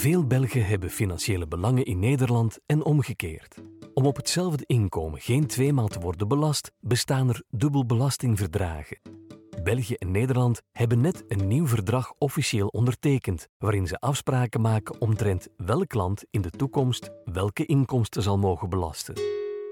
Veel Belgen hebben financiële belangen in Nederland en omgekeerd. Om op hetzelfde inkomen geen tweemaal te worden belast, bestaan er dubbelbelastingverdragen. België en Nederland hebben net een nieuw verdrag officieel ondertekend, waarin ze afspraken maken omtrent welk land in de toekomst welke inkomsten zal mogen belasten.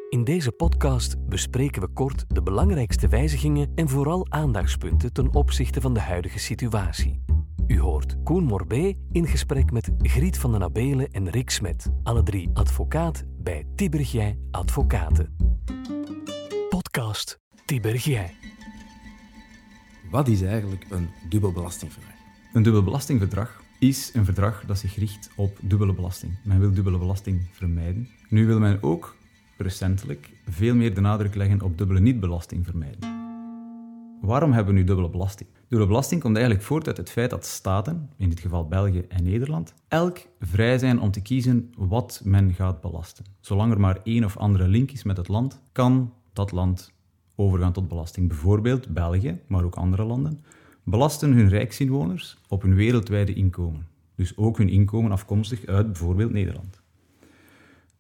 In deze podcast bespreken we kort de belangrijkste wijzigingen en vooral aandachtspunten ten opzichte van de huidige situatie. U hoort Koen Morbé in gesprek met Griet van den Abelen en Rick Smet, alle drie advocaat bij Tibergij Advocaten. Podcast Tibergij. Wat is eigenlijk een dubbelbelastingverdrag? Een dubbelbelastingverdrag is een verdrag dat zich richt op dubbele belasting. Men wil dubbele belasting vermijden. Nu wil men ook recentelijk veel meer de nadruk leggen op dubbele niet-belasting vermijden. Waarom hebben we nu dubbele belasting? Dubbele belasting komt eigenlijk voort uit het feit dat staten, in dit geval België en Nederland, elk vrij zijn om te kiezen wat men gaat belasten. Zolang er maar één of andere link is met het land, kan dat land overgaan tot belasting. Bijvoorbeeld België, maar ook andere landen, belasten hun rijksinwoners op hun wereldwijde inkomen. Dus ook hun inkomen afkomstig uit bijvoorbeeld Nederland.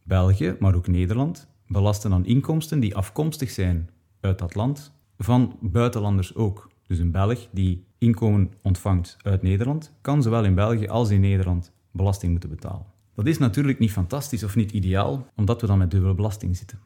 België, maar ook Nederland, belasten dan inkomsten die afkomstig zijn uit dat land van buitenlanders ook. Dus een Belg die inkomen ontvangt uit Nederland, kan zowel in België als in Nederland belasting moeten betalen. Dat is natuurlijk niet fantastisch of niet ideaal, omdat we dan met dubbele belasting zitten.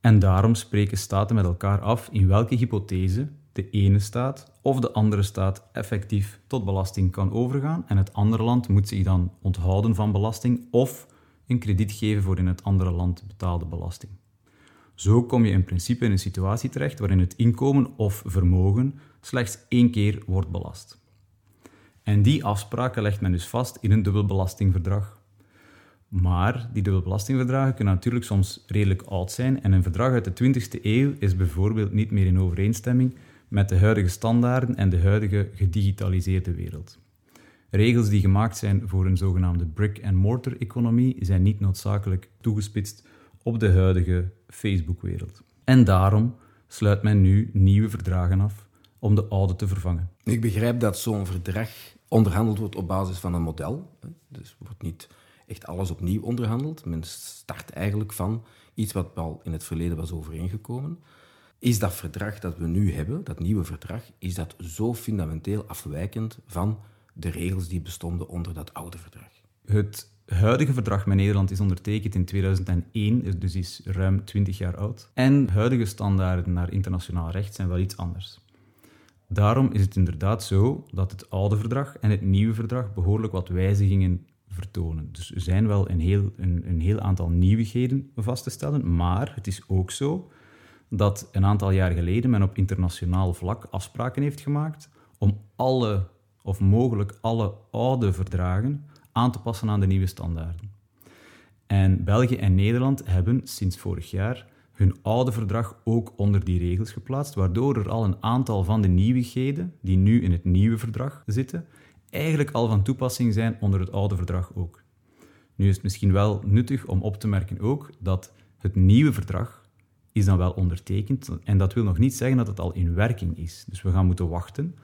En daarom spreken staten met elkaar af in welke hypothese de ene staat of de andere staat effectief tot belasting kan overgaan en het andere land moet zich dan onthouden van belasting of een krediet geven voor in het andere land betaalde belasting. Zo kom je in principe in een situatie terecht waarin het inkomen of vermogen slechts één keer wordt belast. En die afspraken legt men dus vast in een dubbelbelastingverdrag. Maar die dubbelbelastingverdragen kunnen natuurlijk soms redelijk oud zijn en een verdrag uit de 20e eeuw is bijvoorbeeld niet meer in overeenstemming met de huidige standaarden en de huidige gedigitaliseerde wereld. Regels die gemaakt zijn voor een zogenaamde brick-and-mortar-economie zijn niet noodzakelijk toegespitst op de huidige Facebook-wereld. En daarom sluit men nu nieuwe verdragen af om de oude te vervangen. Ik begrijp dat zo'n verdrag onderhandeld wordt op basis van een model. Dus wordt niet echt alles opnieuw onderhandeld. Men start eigenlijk van iets wat al in het verleden was overeengekomen. Is dat verdrag dat we nu hebben, dat nieuwe verdrag, is dat zo fundamenteel afwijkend van de regels die bestonden onder dat oude verdrag? Het huidige verdrag met Nederland is ondertekend in 2001, dus is ruim 20 jaar oud. En huidige standaarden naar internationaal recht zijn wel iets anders. Daarom is het inderdaad zo dat het oude verdrag en het nieuwe verdrag behoorlijk wat wijzigingen vertonen. Dus er zijn wel een heel, een, een heel aantal nieuwigheden vast te stellen, maar het is ook zo dat een aantal jaar geleden men op internationaal vlak afspraken heeft gemaakt om alle, of mogelijk alle oude verdragen aan te passen aan de nieuwe standaarden. En België en Nederland hebben sinds vorig jaar hun oude verdrag ook onder die regels geplaatst, waardoor er al een aantal van de nieuwigheden die nu in het nieuwe verdrag zitten, eigenlijk al van toepassing zijn onder het oude verdrag ook. Nu is het misschien wel nuttig om op te merken ook dat het nieuwe verdrag is dan wel ondertekend en dat wil nog niet zeggen dat het al in werking is. Dus we gaan moeten wachten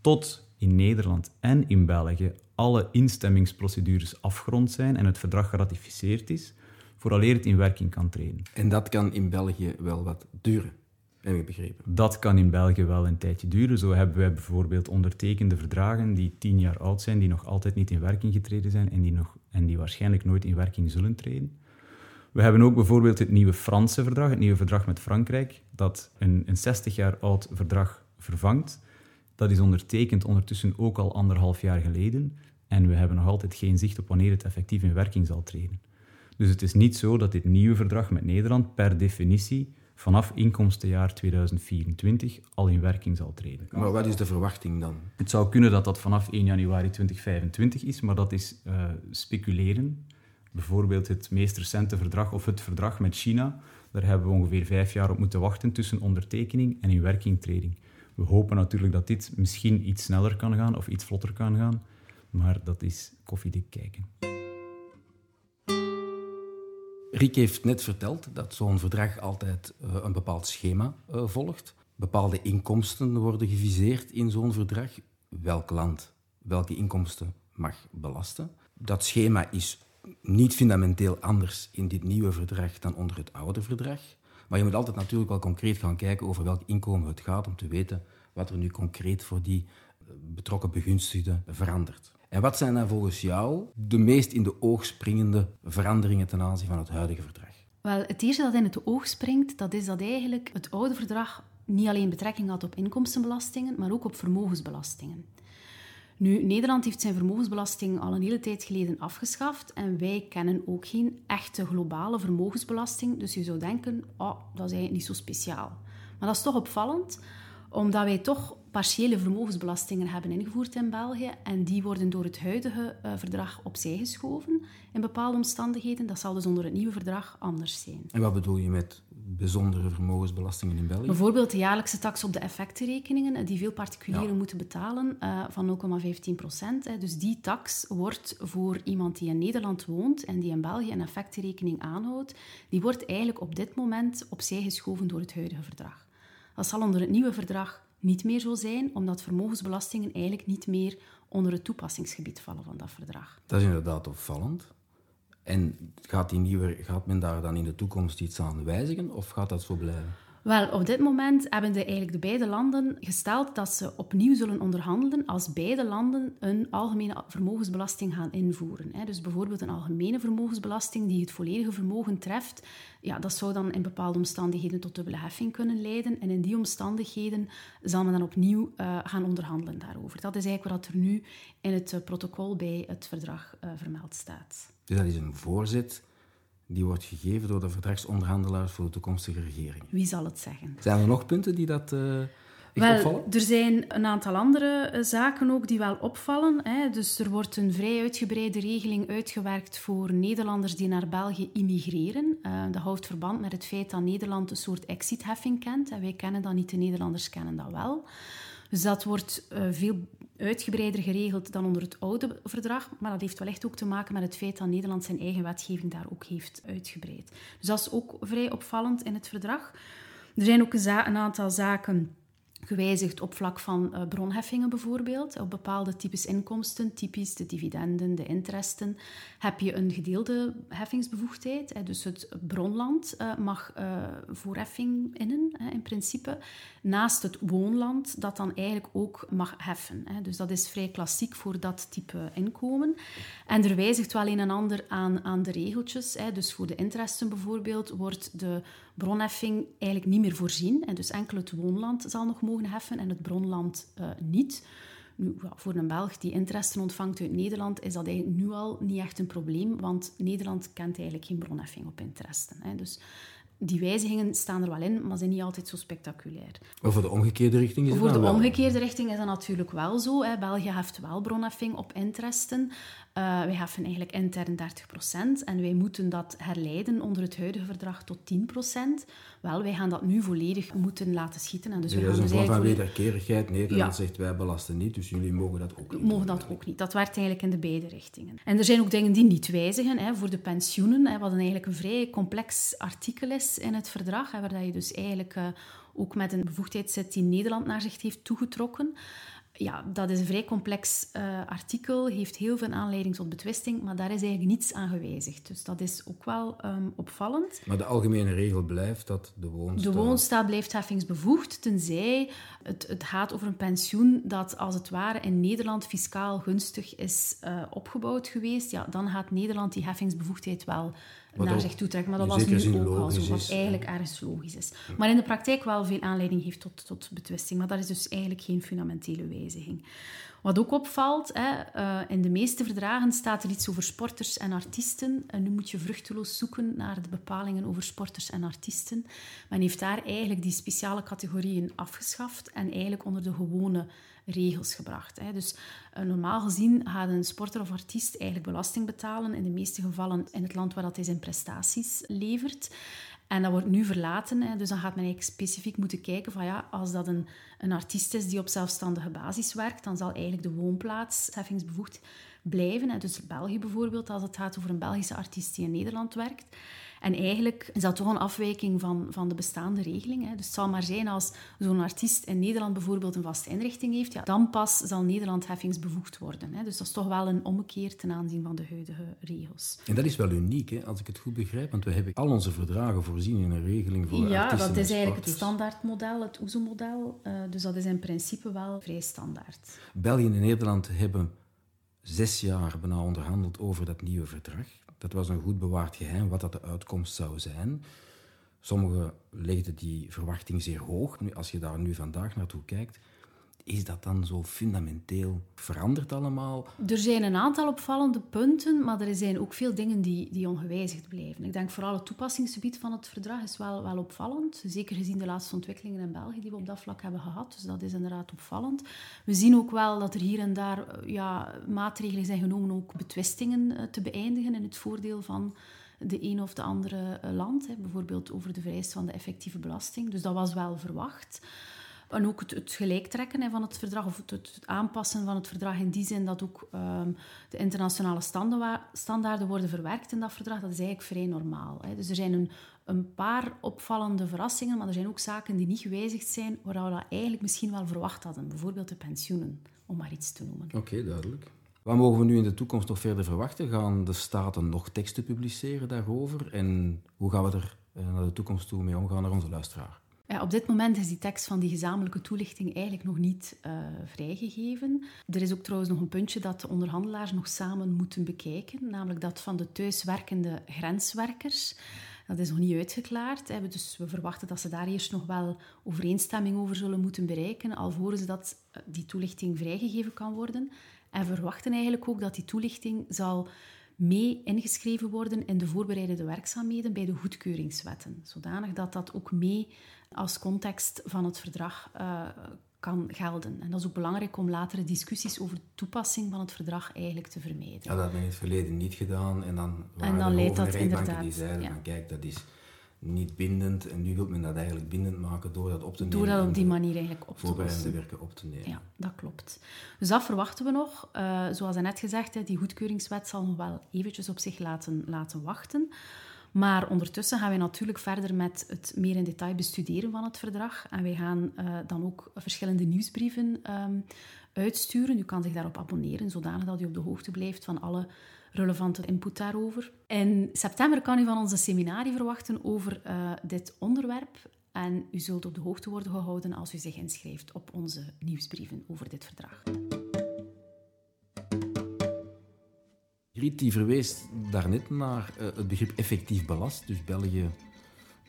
tot in Nederland en in België alle instemmingsprocedures afgerond zijn en het verdrag geratificeerd is, vooraleer het in werking kan treden. En dat kan in België wel wat duren, heb ik begrepen. Dat kan in België wel een tijdje duren. Zo hebben wij bijvoorbeeld ondertekende verdragen die tien jaar oud zijn, die nog altijd niet in werking getreden zijn en die, nog, en die waarschijnlijk nooit in werking zullen treden. We hebben ook bijvoorbeeld het nieuwe Franse verdrag, het nieuwe verdrag met Frankrijk, dat een, een 60 jaar oud verdrag vervangt. Dat is ondertekend ondertussen ook al anderhalf jaar geleden. En we hebben nog altijd geen zicht op wanneer het effectief in werking zal treden. Dus het is niet zo dat dit nieuwe verdrag met Nederland per definitie vanaf inkomstenjaar 2024 al in werking zal treden. Maar wat is de verwachting dan? Het zou kunnen dat dat vanaf 1 januari 2025 is, maar dat is uh, speculeren. Bijvoorbeeld het meest recente verdrag of het verdrag met China. Daar hebben we ongeveer vijf jaar op moeten wachten tussen ondertekening en in werkingtreding. We hopen natuurlijk dat dit misschien iets sneller kan gaan of iets vlotter kan gaan, maar dat is koffiedik kijken. Rick heeft net verteld dat zo'n verdrag altijd uh, een bepaald schema uh, volgt. Bepaalde inkomsten worden geviseerd in zo'n verdrag. Welk land, welke inkomsten mag belasten. Dat schema is niet fundamenteel anders in dit nieuwe verdrag dan onder het oude verdrag. Maar je moet altijd natuurlijk wel concreet gaan kijken over welk inkomen het gaat om te weten wat er nu concreet voor die eh, betrokken begunstigden verandert. En wat zijn dan volgens jou de meest in de oog springende veranderingen ten aanzien van het huidige verdrag? Wel, het eerste dat in het oog springt, dat is dat eigenlijk het oude verdrag niet alleen betrekking had op inkomstenbelastingen, maar ook op vermogensbelastingen. Nu, Nederland heeft zijn vermogensbelasting al een hele tijd geleden afgeschaft en wij kennen ook geen echte globale vermogensbelasting. Dus je zou denken, oh, dat is eigenlijk niet zo speciaal. Maar dat is toch opvallend, omdat wij toch partiële vermogensbelastingen hebben ingevoerd in België en die worden door het huidige uh, verdrag opzij geschoven in bepaalde omstandigheden. Dat zal dus onder het nieuwe verdrag anders zijn. En wat bedoel je met bijzondere vermogensbelastingen in België? Bijvoorbeeld de jaarlijkse tax op de effectenrekeningen, die veel particulieren moeten betalen, uh, van 0,15 procent. Dus die tax wordt voor iemand die in Nederland woont en die in België een effectenrekening aanhoudt, die wordt eigenlijk op dit moment opzij geschoven door het huidige verdrag. Dat zal onder het nieuwe verdrag niet meer zo zijn, omdat vermogensbelastingen eigenlijk niet meer onder het toepassingsgebied vallen van dat verdrag. Dat is inderdaad opvallend. En gaat, die nieuwe, gaat men daar dan in de toekomst iets aan wijzigen of gaat dat zo blijven? Wel, op dit moment hebben de, eigenlijk de beide landen gesteld dat ze opnieuw zullen onderhandelen als beide landen een algemene vermogensbelasting gaan invoeren. Dus bijvoorbeeld een algemene vermogensbelasting die het volledige vermogen treft, ja, dat zou dan in bepaalde omstandigheden tot dubbele heffing kunnen leiden. En in die omstandigheden zal men dan opnieuw uh, gaan onderhandelen daarover. Dat is eigenlijk wat er nu in het uh, protocol bij het verdrag uh, vermeld staat. Dus dat is een voorzet die wordt gegeven door de verdragsonderhandelaars voor de toekomstige regering. Wie zal het zeggen? Zijn er nog punten die dat uh, wel, opvallen? Er zijn een aantal andere uh, zaken ook die wel opvallen. Hè. Dus er wordt een vrij uitgebreide regeling uitgewerkt voor Nederlanders die naar België immigreren. Uh, dat houdt verband met het feit dat Nederland een soort exitheffing kent. En wij kennen dat niet, de Nederlanders kennen dat wel. Dus dat wordt uh, veel uitgebreider geregeld dan onder het oude verdrag. Maar dat heeft wellicht ook te maken met het feit dat Nederland zijn eigen wetgeving daar ook heeft uitgebreid. Dus dat is ook vrij opvallend in het verdrag. Er zijn ook een, aantal zaken gewijzigd op vlak van uh, bronheffingen bijvoorbeeld. Op bepaalde types inkomsten, typisch de dividenden, de interesten, heb je een gedeelde heffingsbevoegdheid. Dus het bronland uh, mag uh, voorheffing innen, in principe, naast het woonland dat dan eigenlijk ook mag heffen. Dus dat is vrij klassiek voor dat type inkomen. En er wijzigt wel een en ander aan, aan de regeltjes. Dus voor de interesten bijvoorbeeld wordt de bronheffing eigenlijk niet meer voorzien. En dus enkel het woonland zal nog mogen heffen en het bronland uh, niet. Nu, voor een Belg die interesten ontvangt uit Nederland is dat eigenlijk nu al niet echt een probleem, want Nederland kent eigenlijk geen bronheffing op interesten. Hè. Dus die wijzigingen staan er wel in, maar zijn niet altijd zo spectaculair. Maar voor de omgekeerde richting is Voor het de wel? omgekeerde richting is dat natuurlijk wel zo. Hè. België heeft wel bronheffing op interesten. Uh, wij heffen eigenlijk intern 30% en wij moeten dat herleiden onder het huidige verdrag tot 10%. Wel, wij gaan dat nu volledig moeten laten schieten. En dus Dus we dat gaan is een dus vorm van wederkerigheid. Nederland Ja. zegt wij belasten niet, dus jullie mogen dat ook niet. mogen dat ook niet. Dat werkt eigenlijk in de beide richtingen. En er zijn ook dingen die niet wijzigen. Hè, voor de pensioenen, hè, wat een eigenlijk een vrij complex artikel is in het verdrag, waar dat je dus eigenlijk uh, ook met een bevoegdheid zit die Nederland naar zich heeft toegetrokken. Ja, dat is een vrij complex uh, artikel, heeft heel veel aanleiding tot betwisting, maar daar is eigenlijk niets aan gewijzigd. Dus dat is ook wel um, opvallend. Maar de algemene regel blijft dat de woonstaat... De woonstaat blijft heffingsbevoegd, tenzij het, het gaat over een pensioen dat als het ware in Nederland fiscaal gunstig is uh, opgebouwd geweest. Ja, dan gaat Nederland die heffingsbevoegdheid wel naar zich toe trekken. Maar dat was nu ook al zo, wat is, eigenlijk ergens logisch is. Maar in de praktijk wel veel aanleiding heeft tot, tot betwisting. Maar dat is dus eigenlijk geen fundamentele wijziging. Wat ook opvalt, hè, uh, in de meeste verdragen staat er iets over sporters en artiesten. En nu moet je vruchteloos zoeken naar de bepalingen over sporters en artiesten. Men heeft daar eigenlijk die speciale categorieën afgeschaft en eigenlijk onder de gewone regels gebracht. Hè. Dus uh, normaal gezien gaat een sporter of artiest eigenlijk belasting betalen, in de meeste gevallen in het land waar dat hij zijn prestaties levert. En dat wordt nu verlaten, hè. dus dan gaat men eigenlijk specifiek moeten kijken van ja, als dat een, een artiest is die op zelfstandige basis werkt, dan zal eigenlijk de woonplaats heffingsbevoegd blijven. Hè. Dus België bijvoorbeeld, als het gaat over een Belgische artiest die in Nederland werkt. En eigenlijk is dat toch een afwijking van, van de bestaande regeling. Hè. Dus het zal maar zijn als zo'n artiest in Nederland bijvoorbeeld een vaste inrichting heeft, ja, dan pas zal Nederland heffingsbevoegd worden. Hè. Dus dat is toch wel een ommekeer ten aanzien van de huidige regels. En dat is wel uniek, hè, als ik het goed begrijp, want we hebben al onze verdragen voorzien in een regeling voor Ja, artiesten dat en is eigenlijk het standaardmodel, het OESO-model. Eh, dus dat is in principe wel vrij standaard. België en Nederland hebben zes jaar bijna onderhandeld over dat nieuwe verdrag. Dat was een goed bewaard geheim wat dat de uitkomst zou zijn. Sommigen legden die verwachting zeer hoog. Als je daar nu vandaag naartoe kijkt, is dat dan zo fundamenteel veranderd allemaal? Er zijn een aantal opvallende punten, maar er zijn ook veel dingen die, die ongewijzigd blijven. Ik denk vooral het toepassingsgebied van het verdrag is wel, wel opvallend. Zeker gezien de laatste ontwikkelingen in België die we op dat vlak hebben gehad. Dus dat is inderdaad opvallend. We zien ook wel dat er hier en daar eh, ja, maatregelen zijn genomen om ook betwistingen eh, te beëindigen in het voordeel van de een of de andere eh, land. Hè. Bijvoorbeeld over de vereisten van de effectieve belasting. Dus dat was wel verwacht. En ook het, het van het verdrag, of het, aanpassen van het verdrag in die zin dat ook ehm, de internationale standaarden, standaarden worden verwerkt in dat verdrag, dat is eigenlijk vrij normaal. Hè. Dus er zijn een, een paar opvallende verrassingen, maar er zijn ook zaken die niet gewijzigd zijn, waar we dat eigenlijk misschien wel verwacht hadden. Bijvoorbeeld de pensioenen, om maar iets te noemen. Oké, duidelijk. Wat mogen we nu in de toekomst nog verder verwachten? Gaan de staten nog teksten publiceren daarover? En hoe gaan we er eh, naar de toekomst toe mee omgaan naar onze luisteraar? Ja, op dit moment is die tekst van die gezamenlijke toelichting eigenlijk nog niet uh, vrijgegeven. Er is ook trouwens nog een puntje dat de onderhandelaars nog samen moeten bekijken, namelijk dat van de thuiswerkende grenswerkers. Dat is nog niet uitgeklaard. Dus we verwachten dat ze daar eerst nog wel overeenstemming over zullen moeten bereiken, alvorens dat eh, die toelichting vrijgegeven kan worden. En verwachten eigenlijk ook dat die toelichting zal mee ingeschreven worden in de voorbereidende werkzaamheden bij de goedkeuringswetten, zodanig dat dat ook mee als context van het verdrag uh, kan gelden. En dat is ook belangrijk om latere discussies over de toepassing van het verdrag eigenlijk te vermijden. Ja, dat hebben we in het verleden niet gedaan. En dan waren en dan leidt dat inderdaad, die zeiden ja. van kijk, dat is niet bindend. En nu wil men dat eigenlijk bindend maken door dat op te nemen. Door dat op die manier eigenlijk op te Voorbereidende lossen. werken op te nemen. Ja, dat klopt. Dus dat verwachten we nog. Uh, zoals net gezegd, die goedkeuringswet zal nog wel eventjes op zich laten, laten wachten. Maar ondertussen gaan wij natuurlijk verder met het meer in detail bestuderen van het verdrag. En wij gaan uh, dan ook verschillende nieuwsbrieven um, uitsturen. U kan zich daarop abonneren, zodanig dat u op de hoogte blijft van alle relevante input daarover. In september kan u van ons een seminarie verwachten over uh, dit onderwerp. En u zult op de hoogte worden gehouden als u zich inschrijft op onze nieuwsbrieven over dit verdrag. Die verwees daarnet naar uh, het begrip effectief belast. Dus België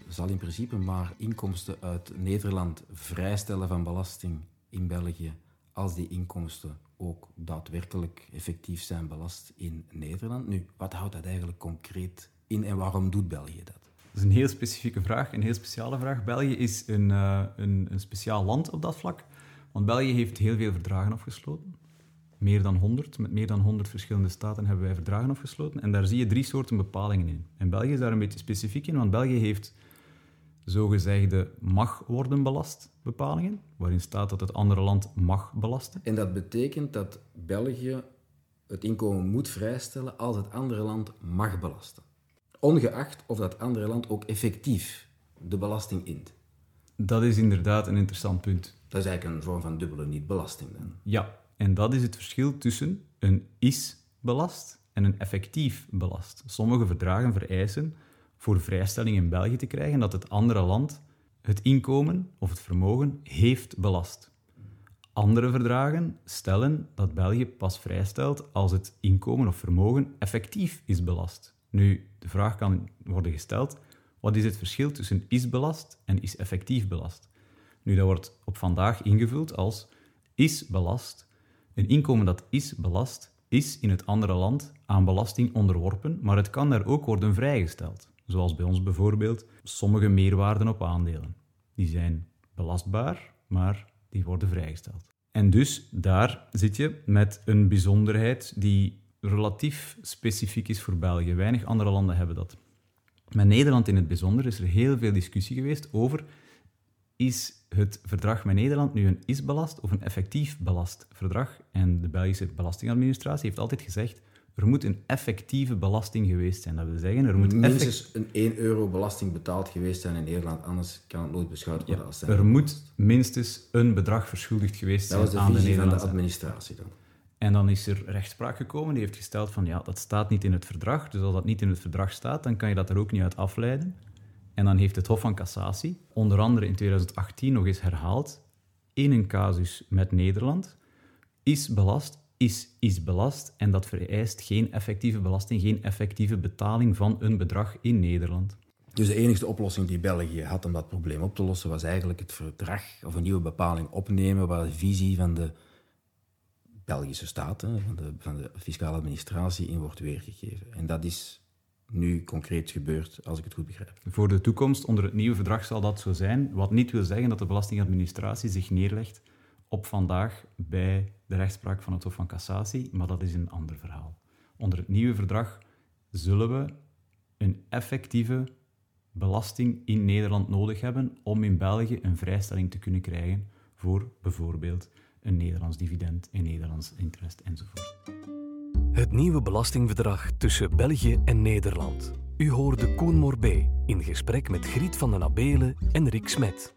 zal in principe maar inkomsten uit Nederland vrijstellen van belasting in België als die inkomsten ook daadwerkelijk effectief zijn belast in Nederland. Nu, wat houdt dat eigenlijk concreet in en waarom doet België dat? Dat is een heel specifieke vraag, een heel speciale vraag. België is een, uh, een, een speciaal land op dat vlak, want België heeft heel veel verdragen afgesloten. Meer dan 100. Met meer dan 100 verschillende staten hebben wij verdragen afgesloten. En daar zie je drie soorten bepalingen in. En België is daar een beetje specifiek in, want België heeft zogezegde mag worden belast bepalingen, waarin staat dat het andere land mag belasten. En dat betekent dat België het inkomen moet vrijstellen als het andere land mag belasten. Ongeacht of dat andere land ook effectief de belasting int. Dat is inderdaad een interessant punt. Dat is eigenlijk een vorm van dubbele niet-belasting dan. Ja, en dat is het verschil tussen een is-belast en een effectief belast. Sommige verdragen vereisen voor vrijstelling in België te krijgen dat het andere land het inkomen of het vermogen heeft belast. Andere verdragen stellen dat België pas vrijstelt als het inkomen of vermogen effectief is belast. Nu, de vraag kan worden gesteld: wat is het verschil tussen is belast en is effectief belast? Nu, dat wordt op vandaag ingevuld als is belast. Een inkomen dat is belast, is in het andere land aan belasting onderworpen, maar het kan daar ook worden vrijgesteld. Zoals bij ons bijvoorbeeld sommige meerwaarden op aandelen. Die zijn belastbaar, maar die worden vrijgesteld. En dus daar zit je met een bijzonderheid die relatief specifiek is voor België. Weinig andere landen hebben dat. Met Nederland in het bijzonder is er heel veel discussie geweest over is het verdrag met Nederland nu een is-belast of een effectief belast verdrag? En de Belgische Belastingadministratie heeft altijd gezegd Er moet een effectieve belasting geweest zijn. Dat wil zeggen, er moet minstens een 1 euro belasting betaald geweest zijn in Nederland, anders kan het nooit beschouwd worden als zijn. Er moet minstens een bedrag verschuldigd geweest zijn aan de aan de Nederlandse administratie dan. En dan is er rechtspraak gekomen, die heeft gesteld van ja, dat staat niet in het verdrag. Dus als dat niet in het verdrag staat, dan kan je dat er ook niet uit afleiden. En dan heeft het Hof van Cassatie, onder andere in 2018 nog eens herhaald, in een casus met Nederland, is belast, is, is belast en dat vereist geen effectieve belasting, geen effectieve betaling van een bedrag in Nederland. Dus de enige oplossing die België had om dat probleem op te lossen, was eigenlijk het verdrag of een nieuwe bepaling opnemen waar de visie van de Belgische staat, hè, van, de, van de fiscale administratie, in wordt weergegeven. En dat is nu concreet gebeurd, als ik het goed begrijp. Voor de toekomst, onder het nieuwe verdrag zal dat zo zijn, wat niet wil zeggen dat de belastingadministratie zich neerlegt op vandaag bij de rechtspraak van het Hof van Cassatie, maar dat is een ander verhaal. Onder het nieuwe verdrag zullen we een effectieve belasting in Nederland nodig hebben om in België een vrijstelling te kunnen krijgen voor bijvoorbeeld een Nederlands dividend, een Nederlands interest enzovoort. Het nieuwe belastingverdrag tussen België en Nederland. U hoorde Koen Morbé in gesprek met Griet van den Abelen en Rick Smet.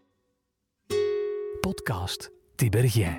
Podcast Tibergien.